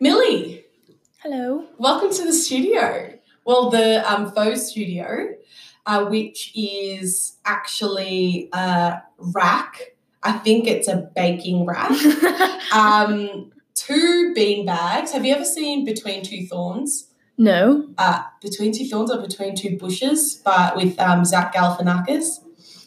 Millie, Hello. welcome to the studio. Well, the um, faux studio, uh, which is actually a rack. I think it's a baking rack. um, two bean bags. Have you ever seen Between Two Thorns? no. Uh, Between Two Thorns or Between Two Bushes, but with um, Zach Galifianakis.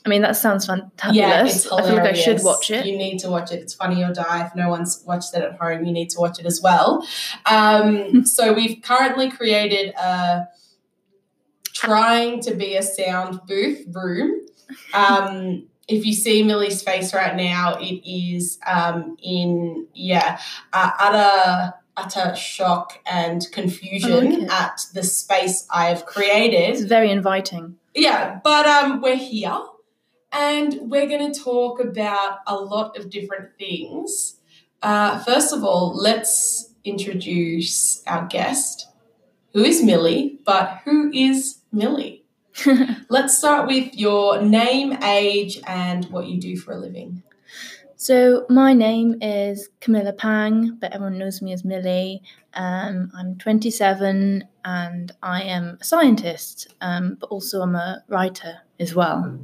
I mean, that sounds fantabulous. Yeah, it's I hilarious. feel like I should watch it. You need to watch it. It's funny or die. If no one's watched it at home, you need to watch it as well. Um, so we've currently created a trying to be a sound booth room. Um, if you see Millie's face right now, it is um, in yeah uh, utter utter shock and confusion I at the space I've created. It's created. very inviting. Yeah, but um, we're here and we're going to talk about a lot of different things. Uh, first of all, let's introduce our guest, who is Millie, but who is Millie? Let's start with your name, age, and what you do for a living. so, my name is Camilla Pang, but everyone knows me as Millie. Um, I'm 27 and I am a scientist, um, but also I'm a writer as well.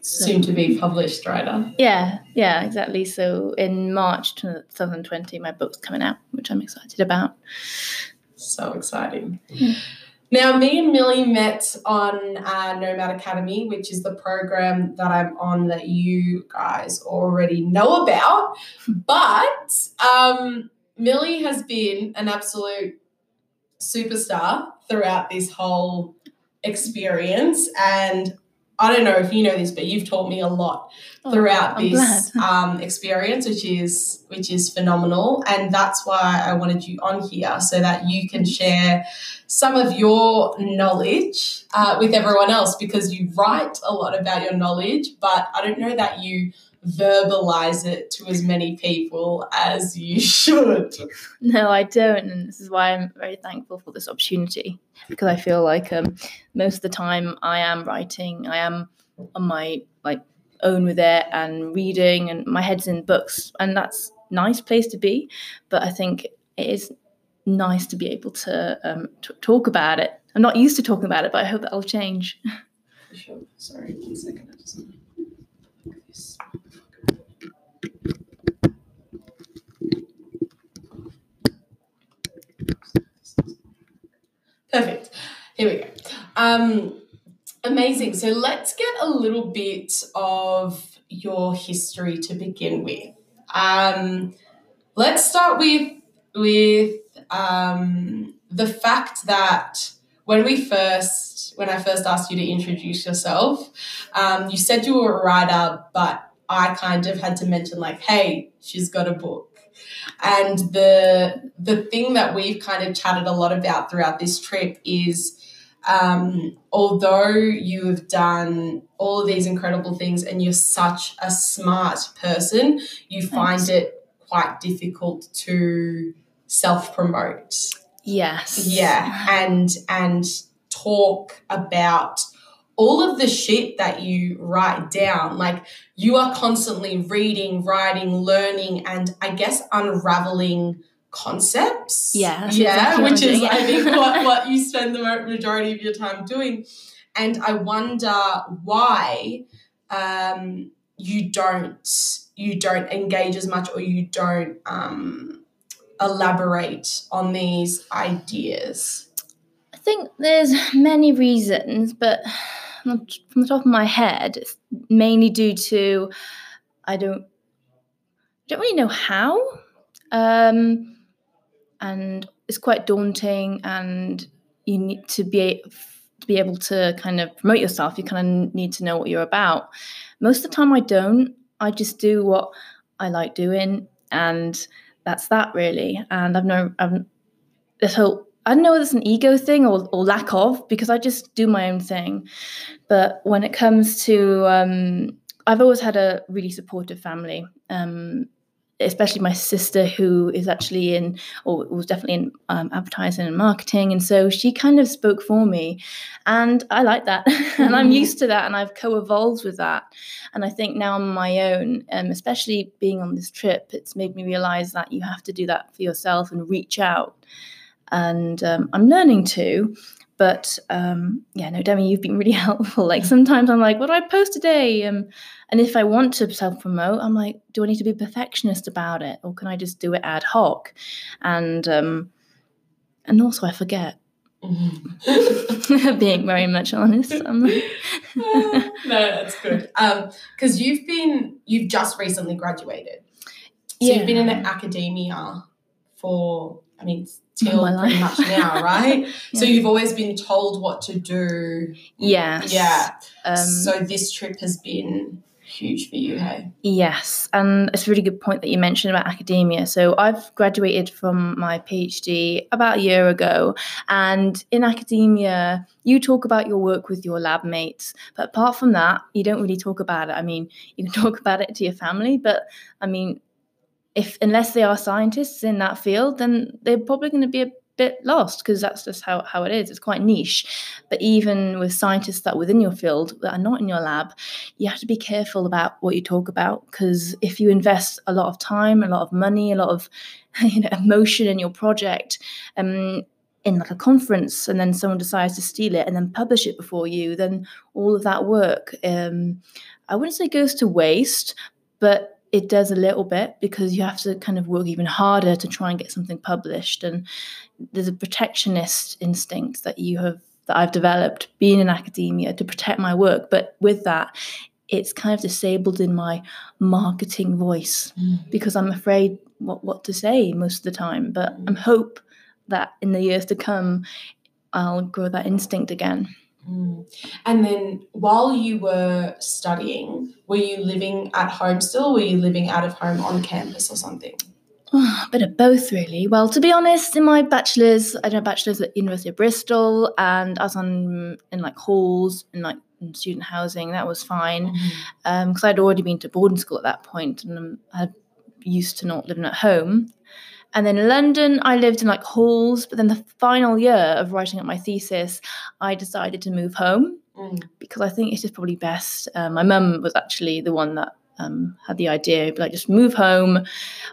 So, Soon to be published writer. yeah, yeah, exactly. So, in March 2020, my book's coming out, which I'm excited about. So exciting. Yeah. Now, me and Millie met on uh, Nomad Academy, which is the program that I'm on that you guys already know about. But um, Millie has been an absolute superstar throughout this whole experience. And I don't know if you know this, but you've taught me a lot throughout Oh, this um, experience, which is which is phenomenal, and that's why I wanted you on here so that you can share some of your knowledge uh, with everyone else because you write a lot about your knowledge, but I don't know that you verbalize it to as many people as you should. No, I don't, and this is why I'm very thankful for this opportunity because I feel like um, most of the time I am writing, I am on my like own with it and reading, and my head's in books, and that's nice place to be. But I think it is nice to be able to um, t- talk about it. I'm not used to talking about it, but I hope that'll change. Sure. Sorry, one second. I just wanna look at this. Perfect. Here we go. Um, amazing. So let's get a little bit of your history to begin with. Um, let's start with with um, the fact that when we first when I first asked you to introduce yourself, um, you said you were a writer, but I kind of had to mention like, hey, she's got a book. And the the thing that we've kind of chatted a lot about throughout this trip is um, although you have done all of these incredible things and you're such a smart person, you find it quite difficult to self promote. Yes. Yeah, and and talk about all of the shit that you write down. Like you are constantly reading, writing, learning, and I guess unraveling concepts. Yeah, yeah, exactly which is doing, I think what what you spend the majority of your time doing. And I wonder why um, you don't you don't engage as much or you don't um, elaborate on these ideas. I think there's many reasons, but from the top of my head, it's mainly due to I don't don't really know how, um, and it's quite daunting, and you need to be to be able to kind of promote yourself. You kind of need to know what you're about. Most of the time, I don't. I just do what I like doing, and that's that really. And I've no, I've this whole I don't know whether it's an ego thing or, or lack of because I just do my own thing. But when it comes to, um, I've always had a really supportive family. Um, especially my sister who is actually in or was definitely in um, advertising and marketing and so she kind of spoke for me and i like that and i'm used to that and i've co-evolved with that and i think now on my own um, especially being on this trip it's made me realize that you have to do that for yourself and reach out and um, i'm learning to but um, yeah, no, Demi, you've been really helpful. Like sometimes I'm like, what do I post today? Um, and if I want to self promote, I'm like, do I need to be perfectionist about it, or can I just do it ad hoc? And um, and also I forget. Mm-hmm. Being very much honest, I'm like no, that's good. Um, because you've been you've just recently graduated, so yeah. you've been in academia for I mean till pretty much now, right? yeah. So you've always been told what to do. Yeah. Yeah. Um, so this trip has been huge for you, hey? Yes, and it's a really good point that you mentioned about academia. So I've graduated from my PhD about a year ago, and in academia, you talk about your work with your lab mates, but apart from that, you don't really talk about it. I mean, you can talk about it to your family, but I mean, if unless they are scientists in that field, then they're probably going to be a bit lost because that's just how, how it is. It's quite niche. But even with scientists that within your field that are not in your lab, you have to be careful about what you talk about because if you invest a lot of time, a lot of money, a lot of you know, emotion in your project, um, in like a conference and then someone decides to steal it and then publish it before you, then all of that work, um, I wouldn't say goes to waste, but it does a little bit because you have to kind of work even harder to try and get something published and there's a protectionist instinct that you have that I've developed being in academia to protect my work but with that it's kind of disabled in my marketing voice mm. because I'm afraid what what to say most of the time but mm. I'm hope that in the years to come I'll grow that instinct again Mm. And then while you were studying, were you living at home still? were you living out of home on campus or something? Oh, a bit of both, really. Well, to be honest, in my bachelor's, I did a bachelor's at University of Bristol, and I was on in like halls and like in student housing. That was fine because mm-hmm. um, I'd already been to boarding school at that point, and I used to not living at home. And then in London, I lived in like halls. But then the final year of writing up my thesis, I decided to move home mm. because I think it's just probably best. Uh, my mum was actually the one that um, had the idea, but like just move home.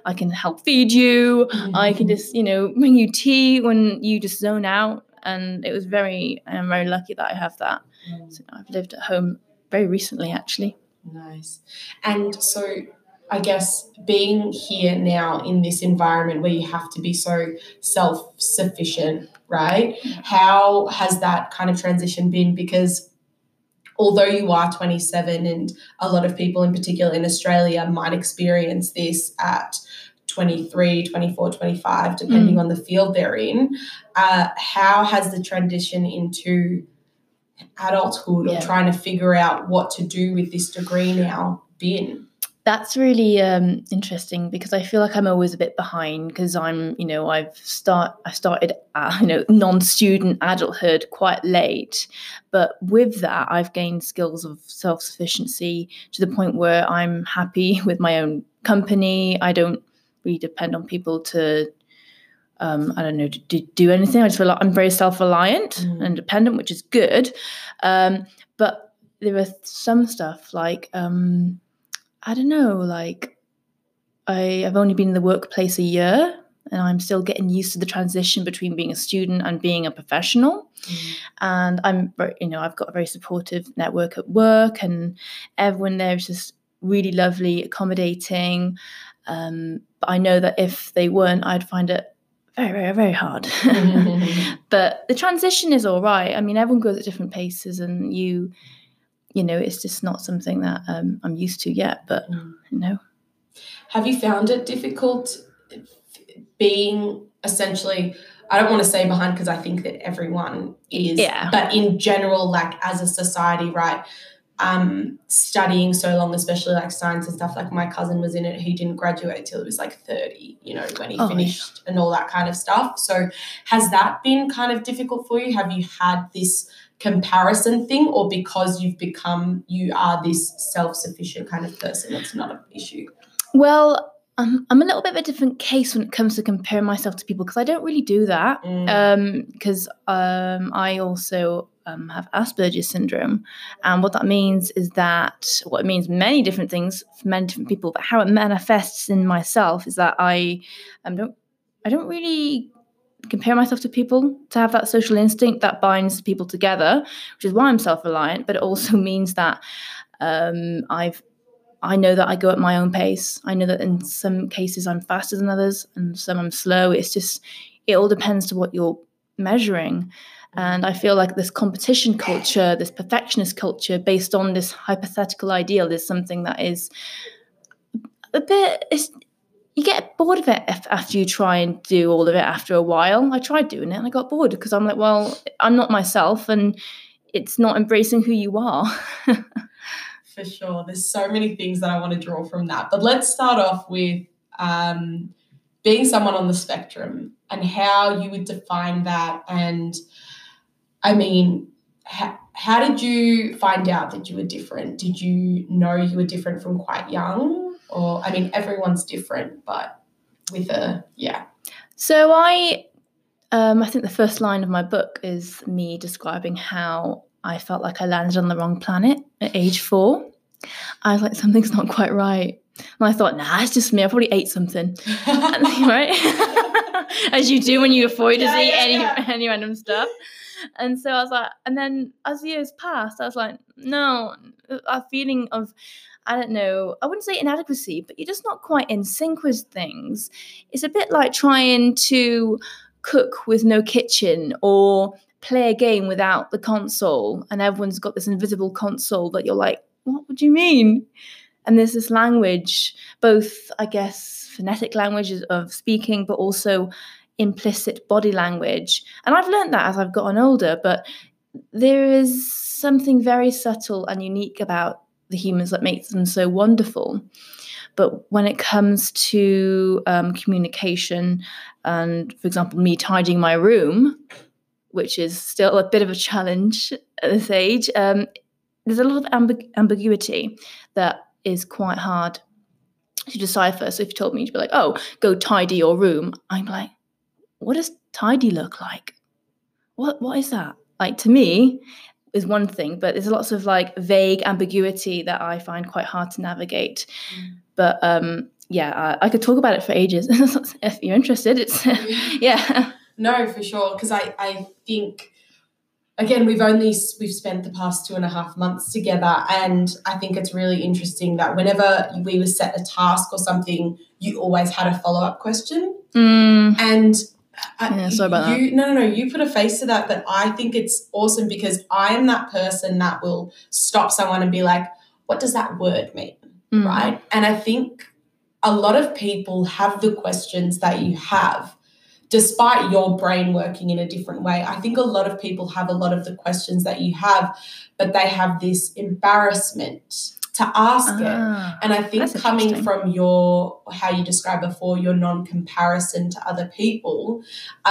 I can help feed you. Mm-hmm. I can just, you know, bring you tea when you just zone out. And it was very, I'm very lucky that I have that. Mm. So I've lived at home very recently, actually. Nice. And so I guess being here now in this environment where you have to be so self sufficient, right? How has that kind of transition been? Because although you are 27, and a lot of people, in particular in Australia, might experience this at 23, 24, 25, depending mm. on the field they're in, uh, how has the transition into adulthood or trying to figure out what to do with this degree now been? That's really um, interesting because I feel like I'm always a bit behind because I'm, you know, I've start I started, uh, you know, non-student adulthood quite late, but with that I've gained skills of self-sufficiency to the point where I'm happy with my own company. I don't really depend on people to um, I don't know, to, do anything. I just feel like I'm very self reliant mm. and dependent, which is good. Um, but there are some stuff like um, I don't know, like I have only been in the workplace a year and I'm still getting used to the transition between being a student and being a professional. Mm. And I'm, you know, I've got a very supportive network at work, and everyone there is just really lovely, accommodating. Um, but I know that if they weren't, I'd find it very, very, very hard. but the transition is all right. I mean, everyone goes at different paces, and you you know, it's just not something that um, I'm used to yet. But mm. you know, have you found it difficult being essentially? I don't want to say behind because I think that everyone is, yeah. but in general, like as a society, right? Um, studying so long, especially like science and stuff. Like my cousin was in it, he didn't graduate till he was like 30, you know, when he oh, finished yeah. and all that kind of stuff. So, has that been kind of difficult for you? Have you had this comparison thing or because you've become you are this self-sufficient kind of person it's not an issue well I'm, I'm a little bit of a different case when it comes to comparing myself to people because I don't really do that. Mm. Because um, I also um, have Asperger's syndrome. And what that means is that, well, it means many different things for many different people, but how it manifests in myself is that I um, don't, I don't really compare myself to people to have that social instinct that binds people together, which is why I'm self reliant, but it also means that um, I've I know that I go at my own pace. I know that in some cases I'm faster than others and some I'm slow. It's just, it all depends to what you're measuring. And I feel like this competition culture, this perfectionist culture based on this hypothetical ideal is something that is a bit, it's, you get bored of it after you try and do all of it after a while. I tried doing it and I got bored because I'm like, well, I'm not myself and it's not embracing who you are. For sure. There's so many things that I want to draw from that. But let's start off with um, being someone on the spectrum and how you would define that. And I mean, ha- how did you find out that you were different? Did you know you were different from quite young? Or, I mean, everyone's different, but with a, yeah. So I, um, I think the first line of my book is me describing how I felt like I landed on the wrong planet at age four. I was like, something's not quite right. And I thought, nah, it's just me. I probably ate something, right? As you do when you avoid Yeah, to eat yeah, any yeah. any random stuff. And so I was like, and then as years passed, I was like, no, a feeling of, I don't know, I wouldn't say inadequacy, but you're just not quite in sync with things. It's a bit like trying to cook with no kitchen or play a game without the console, and everyone's got this invisible console that you're like, what would you mean? And there's this language, both, I guess, phonetic languages of speaking, but also implicit body language. And I've learned that as I've gotten older, but there is something very subtle and unique about the humans that makes them so wonderful. But when it comes to um, communication, and for example, me tidying my room, which is still a bit of a challenge at this age, um, there's a lot of ambi- ambiguity that is quite hard to decipher. So if you told me to be like, oh, go tidy your room, I'm like, what does tidy look like? What what is that? Like to me, is one thing, but there's lots of like vague ambiguity that I find quite hard to navigate. But um, yeah, I, I could talk about it for ages. if you're interested, it's yeah. No, for sure. Because I, I think again we've only we've spent the past two and a half months together, and I think it's really interesting that whenever we were set a task or something, you always had a follow up question, Mm, and. I- Yeah, sorry about you, No, no, no. You put a face to that, but I think it's awesome because I'm that person that will stop someone and be like, "What does that word mean?" mm, right? And I think a lot of people have the questions that you have, despite your brain working in a different way. I think a lot of people have a lot of the questions that you have, but they have this embarrassment to ask it. Ah, And I think coming from your, how you described before, your non comparison to other people,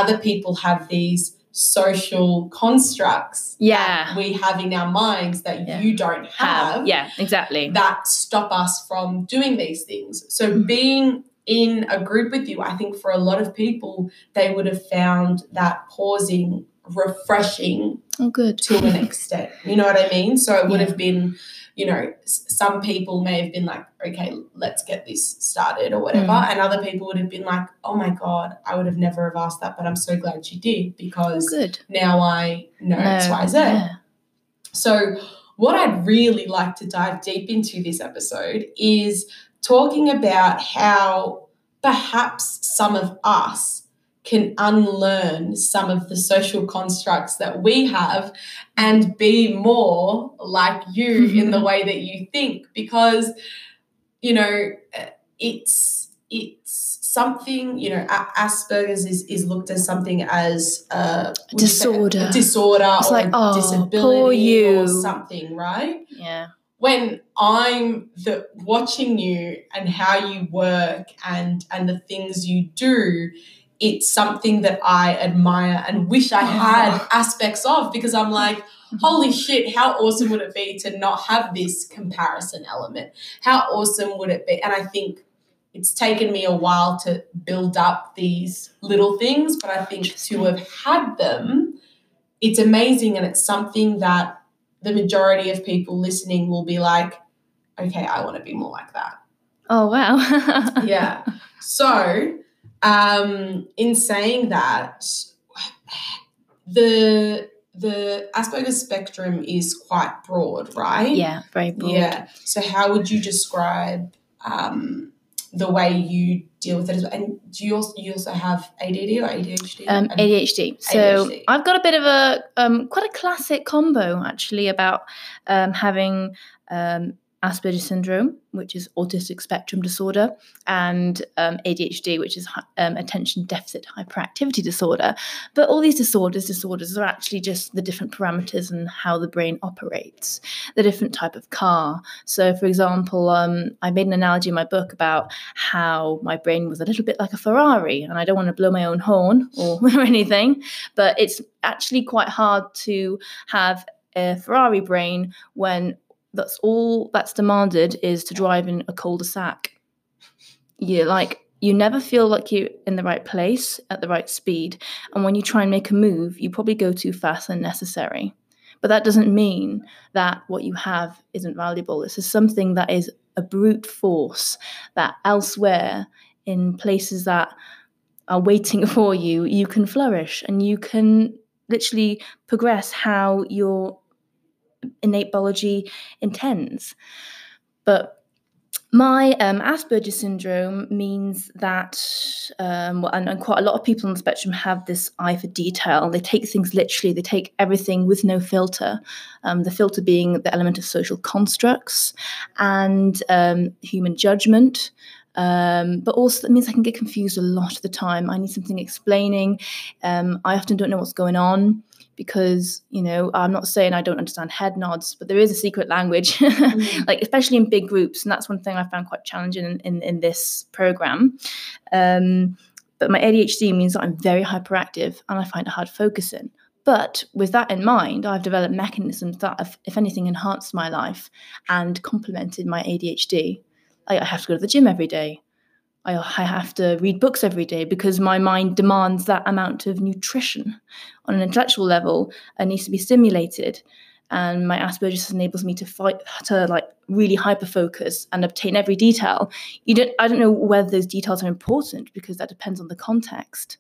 other people have these social constructs Yeah. that we have in our minds that Yeah. you don't have have yeah, exactly. that stop us from doing these things. So Mhm. being in a group with you, I think for a lot of people, they would have found that pausing refreshing Oh, good. to an extent. You know what I mean? So it would Yeah. have been, you know, some people may have been like, okay, let's get this started or whatever. Mm. And other people would have been like, oh my God, I would have never have asked that, but I'm so glad you did Oh, because good. now I know No, Y, Z. yeah. So, what I'd really like to dive deep into this episode is talking about how perhaps some of us can unlearn some of the social constructs that we have and be more like you in the mm-hmm. way that you think because you know it's it's something you know asperger's is, is looked as something as uh, a would you say- Disorder. a disorder It's or like, a oh, disability or you. something right Yeah. when I'm the watching you and how you work and and the things you do, it's something that I admire and wish I ah. had Oh. aspects of because I'm like, holy shit, how awesome would it be to not have this comparison element? How awesome would it be? And I think it's taken me a while to build up these little things, but I think to have had them, it's amazing and it's something that the majority of people listening will be like, okay, I want to be more like that. Oh wow. yeah. So, um, in saying that, the the Asperger's spectrum is quite broad, right? Yeah, very broad. Yeah. So, how would you describe um, the way you deal with it? And do you also you also have ADD or ADHD? Um, ADHD. So ADHD. I've got a bit of a um, quite a classic combo actually about um, having um, Asperger's syndrome, which is autistic spectrum disorder, and um, ADHD, which is um, attention deficit hyperactivity disorder. But all these disorders, disorders are actually just the different parameters and how the brain operates, the different type of car. So, for example, um, I made an analogy in my book about how my brain was a little bit like a Ferrari, and I don't want to blow my own horn or, or anything, but it's actually quite hard to have a Ferrari brain when that's all that's demanded is to drive in a cul-de-sac. You like you never feel like you're in the right place at the right speed. And when you try and make a move, you probably go too fast and necessary. But that doesn't mean that what you have isn't valuable. This is something that is a brute force that elsewhere in places that are waiting for you, you can flourish and you can literally progress how you're innate biology intends. But my um, Asperger syndrome means that, um, and, and, quite a lot of people on the spectrum have this eye for detail. They take things literally, they take everything with no filter. Um, the filter being the element of social constructs and um, human judgment. Um, but also that means I can get confused a lot of the time. I need something explaining. Um, I often don't know what's going on because you know i'm not saying i don't understand head nods but there is a secret language mm. like especially in big groups and that's one thing i found quite challenging in, in, in this program. Um, but my adhd means that i'm very hyperactive and i find it hard focusing. But with that in mind i've developed mechanisms that have, if anything enhanced my life and complemented my adhd I have to go to the gym every day I, have to read books every day because my mind demands that amount of nutrition on an intellectual level and needs to be stimulated and my Asperger's enables me to fight to like really hyper focus and obtain every detail. You don't I don't know whether those details are important because that depends on the context.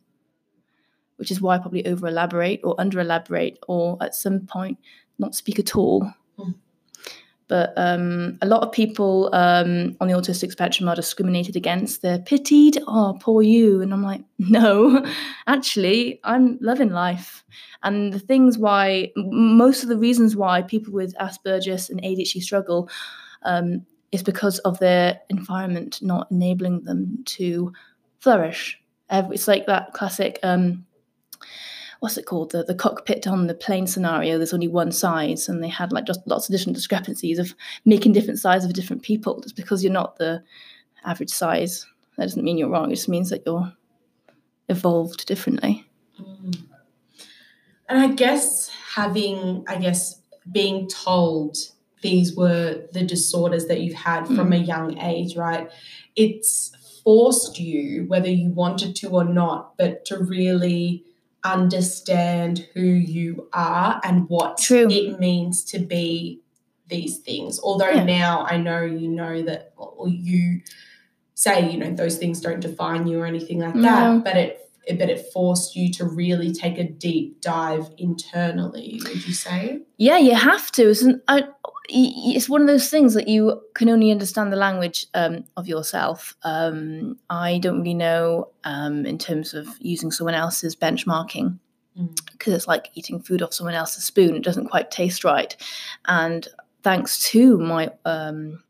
Which is why I probably over elaborate or under elaborate or at some point not speak at all. Hmm. But um, a lot of people um, on the autistic spectrum are discriminated against. They're pitied. Oh, poor you. And I'm like, no, actually, I'm loving life. And the things why, most of the reasons why people with Asperger's and ADHD struggle um, is because of their environment not enabling them to flourish. It's like that classic um, what's it called the the cockpit on the plane scenario there's only one size and they had like just lots of different discrepancies of making different sizes of different people just because you're not the average size that doesn't mean you're wrong it just means that you're evolved differently mm. and i guess having i guess being told these were the disorders that you've had mm. from a young age right it's forced you whether you wanted to or not but to really understand who you are and what True. it means to be these things. Although yeah. now I know you know that, or you say, you know, those things don't define you or anything like no. that, but it but it forced you to really take a deep dive internally would you say yeah you have to isn't I, it's one of those things that you can only understand the language um, of yourself. Um, I don't really know um, in terms of using someone else's benchmarking because mm. it's like eating food off someone else's spoon. It doesn't quite taste right. And thanks to my um,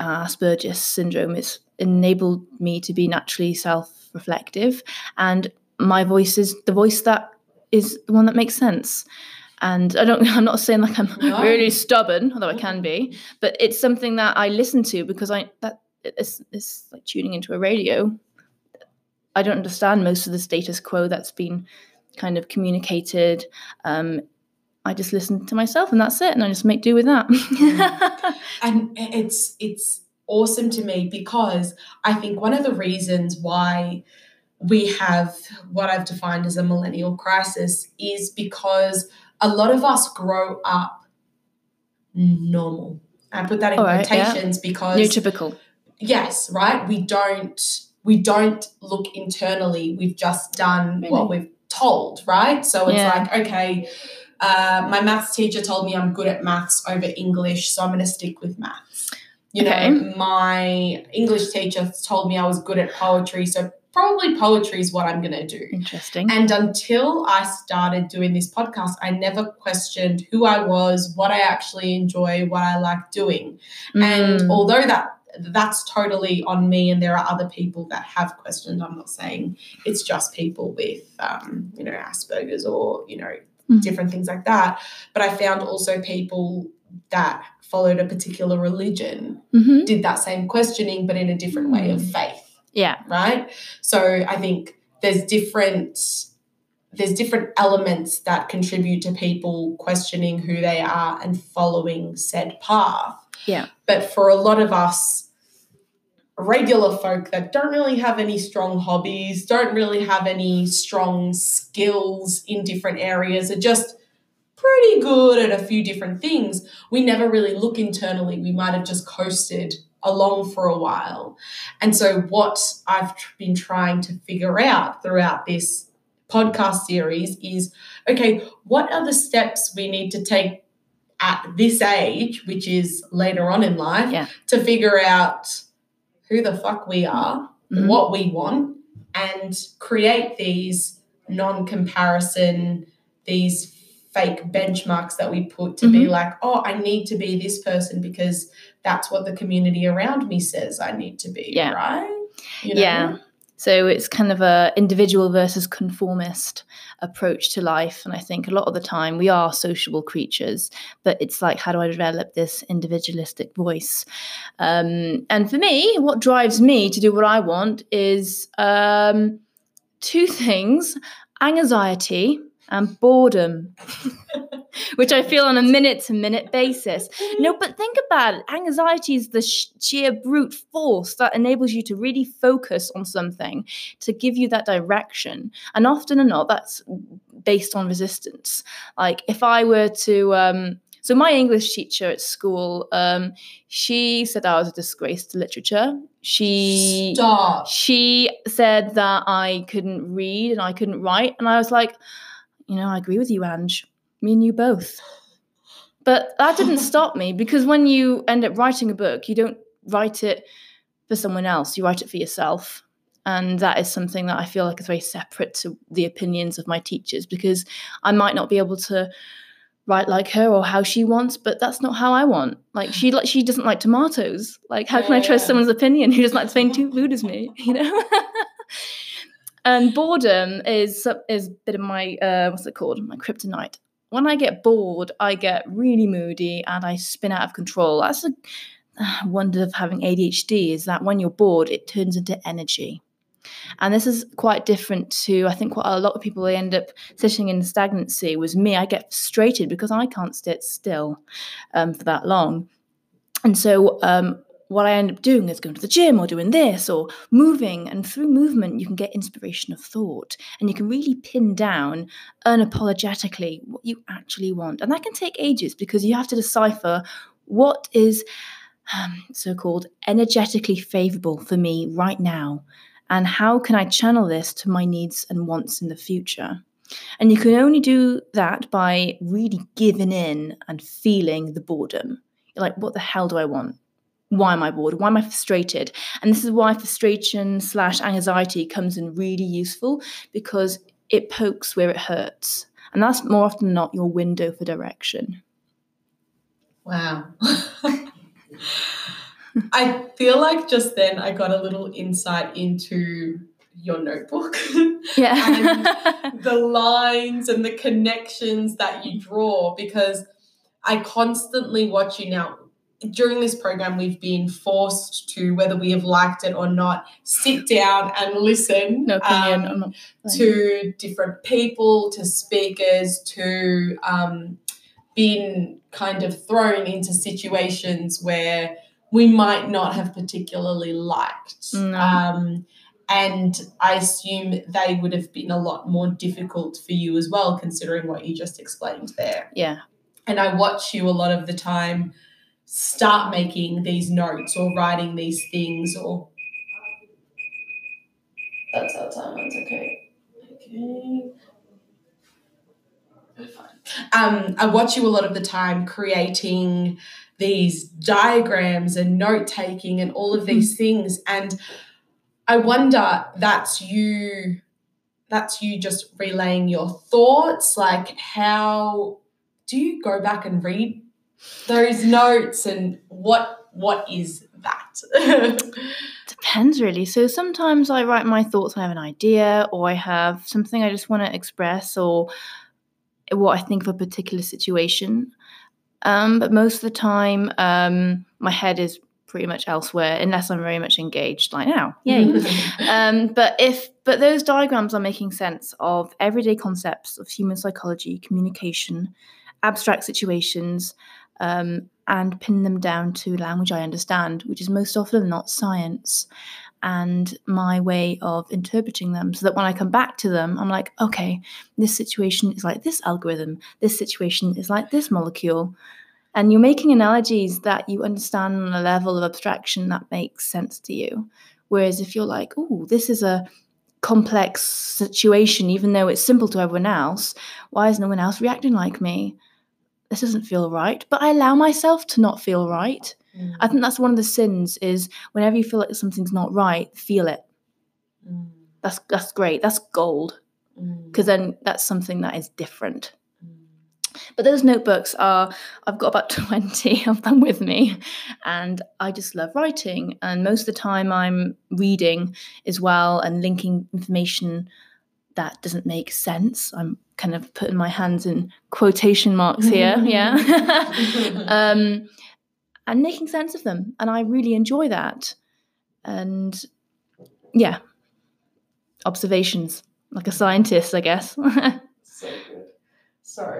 Asperger's syndrome, it's enabled me to be naturally self reflective. And my voice is the voice that is the one that makes sense and I don't I'm not saying like I'm no. really stubborn, although I can be, but it's something that I listen to because I that it's, it's like tuning into a radio. I don't understand most of the status quo that's been kind of communicated. Um, I just listen to myself and that's it, and I just make do with that. and it's it's awesome to me because I think one of the reasons why we have what I've defined as a millennial crisis is because a lot of us grow up normal. I put that in All right, quotations because neurotypical. yes, right? We don't we don't look internally. We've just done what we've told, right? So it's Yeah. like, okay, uh, my maths teacher told me I'm good at maths over English, so I'm going to stick with maths. You Okay. know, my English teacher told me I was good at poetry, so probably poetry is what I'm going to do. Interesting. And until I started doing this podcast, I never questioned who I was, what I actually enjoy, what I like doing. And Mm. although that that's totally on me, and there are other people that have questioned. I'm not saying it's just people with, um, you know, Asperger's or you know Mhm. different things like that. But I found also people that followed a particular religion Mhm. did that same questioning, but in a different way of faith Yeah. right so i think there's different there's different elements that contribute to people questioning who they are and following said path Yeah. but for a lot of us regular folk that don't really have any strong hobbies don't really have any strong skills in different areas are just pretty good at a few different things we never really look internally we might have just coasted along for a while and so, what I've been trying to figure out throughout this podcast series is okay, what are the steps we need to take at this age, which is later on in life, Yeah. to figure out who the fuck we are, Mhm. what we want, and create these non comparison, these fake benchmarks that we put to be Mhm. like, oh, I need to be this person because that's what the community around me says I need to be, Yeah. right? You know? Yeah. So it's kind of a individual versus conformist approach to life. And I think a lot of the time we are sociable creatures, but it's like, how do I develop this individualistic voice? Um, and for me, what drives me to do what I want is um, two things anxiety and boredom, which I feel on a minute to minute basis. No, but think about it. Anxiety is the sh- sheer brute force that enables you to really focus on something to give you that direction. And often or not, that's based on resistance. Like if I were to, um, so my English teacher at school, um, she said I was a disgrace to literature. She Stop. she said that I couldn't read and I couldn't write, and I was like, you know, I agree with you, Ange. Me and you both. But that didn't stop me because when you end up writing a book, you don't write it for someone else, you write it for yourself. And that is something that I feel like is very separate to the opinions of my teachers because I might not be able to write like her or how she wants, but that's not how I want. Like she like she doesn't like tomatoes. Like how can I trust someone's opinion who doesn't like the same two food as me? You know. and boredom is is a bit of my uh, what's it called? My kryptonite. When I get bored, I get really moody and I spin out of control. That's a uh, wonder of having ADHD is that when you're bored, it turns into energy. And this is quite different to, I think, what a lot of people they end up sitting in stagnancy. Was me, I get frustrated because I can't sit still um, for that long. And so, um, what I end up doing is going to the gym or doing this or moving. And through movement, you can get inspiration of thought and you can really pin down unapologetically what you actually want. And that can take ages because you have to decipher what is um, so called energetically favorable for me right now and how can I channel this to my needs and wants in the future. And you can only do that by really giving in and feeling the boredom. You're like, what the hell do I want? Why am I bored? Why am I frustrated? And this is why frustration slash anxiety comes in really useful because it pokes where it hurts. And that's more often than not your window for direction. Wow. I feel like just then I got a little insight into your notebook. Yeah. and the lines and the connections that you draw because I constantly watch you now. During this program, we've been forced to, whether we have liked it or not, sit down and listen no um, to different people, to speakers, to um, being kind of thrown into situations where we might not have particularly liked. No. Um, and I assume they would have been a lot more difficult for you as well, considering what you just explained there. Yeah. And I watch you a lot of the time start making these notes or writing these things or. That's our timeline, okay. Okay. Um, I watch you a lot of the time creating these diagrams and note taking and all of these things. And I wonder that's you that's you just relaying your thoughts. Like how do you go back and read those notes and what what is that? Depends really. So sometimes I write my thoughts, I have an idea, or I have something I just want to express, or what I think of a particular situation. Um, but most of the time, um, my head is pretty much elsewhere, unless I'm very much engaged, like now. Yay. um, but if but those diagrams are making sense of everyday concepts of human psychology, communication, abstract situations, um, and pin them down to language I understand, which is most often not science. And my way of interpreting them so that when I come back to them, I'm like, okay, this situation is like this algorithm, this situation is like this molecule. And you're making analogies that you understand on a level of abstraction that makes sense to you. Whereas if you're like, oh, this is a complex situation, even though it's simple to everyone else, why is no one else reacting like me? This doesn't feel right. But I allow myself to not feel right. Mm. I think that's one of the sins is whenever you feel like something's not right, feel it. Mm, That's that's great. That's gold. mm, Because then that's something that is different. mm. But those notebooks are, I've got about 20 of them with me, and I just love writing. And most of the time, I'm reading as well and linking information that doesn't make sense. I'm kind of putting my hands in quotation marks here, yeah. um, and making sense of them. And I really enjoy that. And yeah, observations, like a scientist, I guess. so good. Sorry.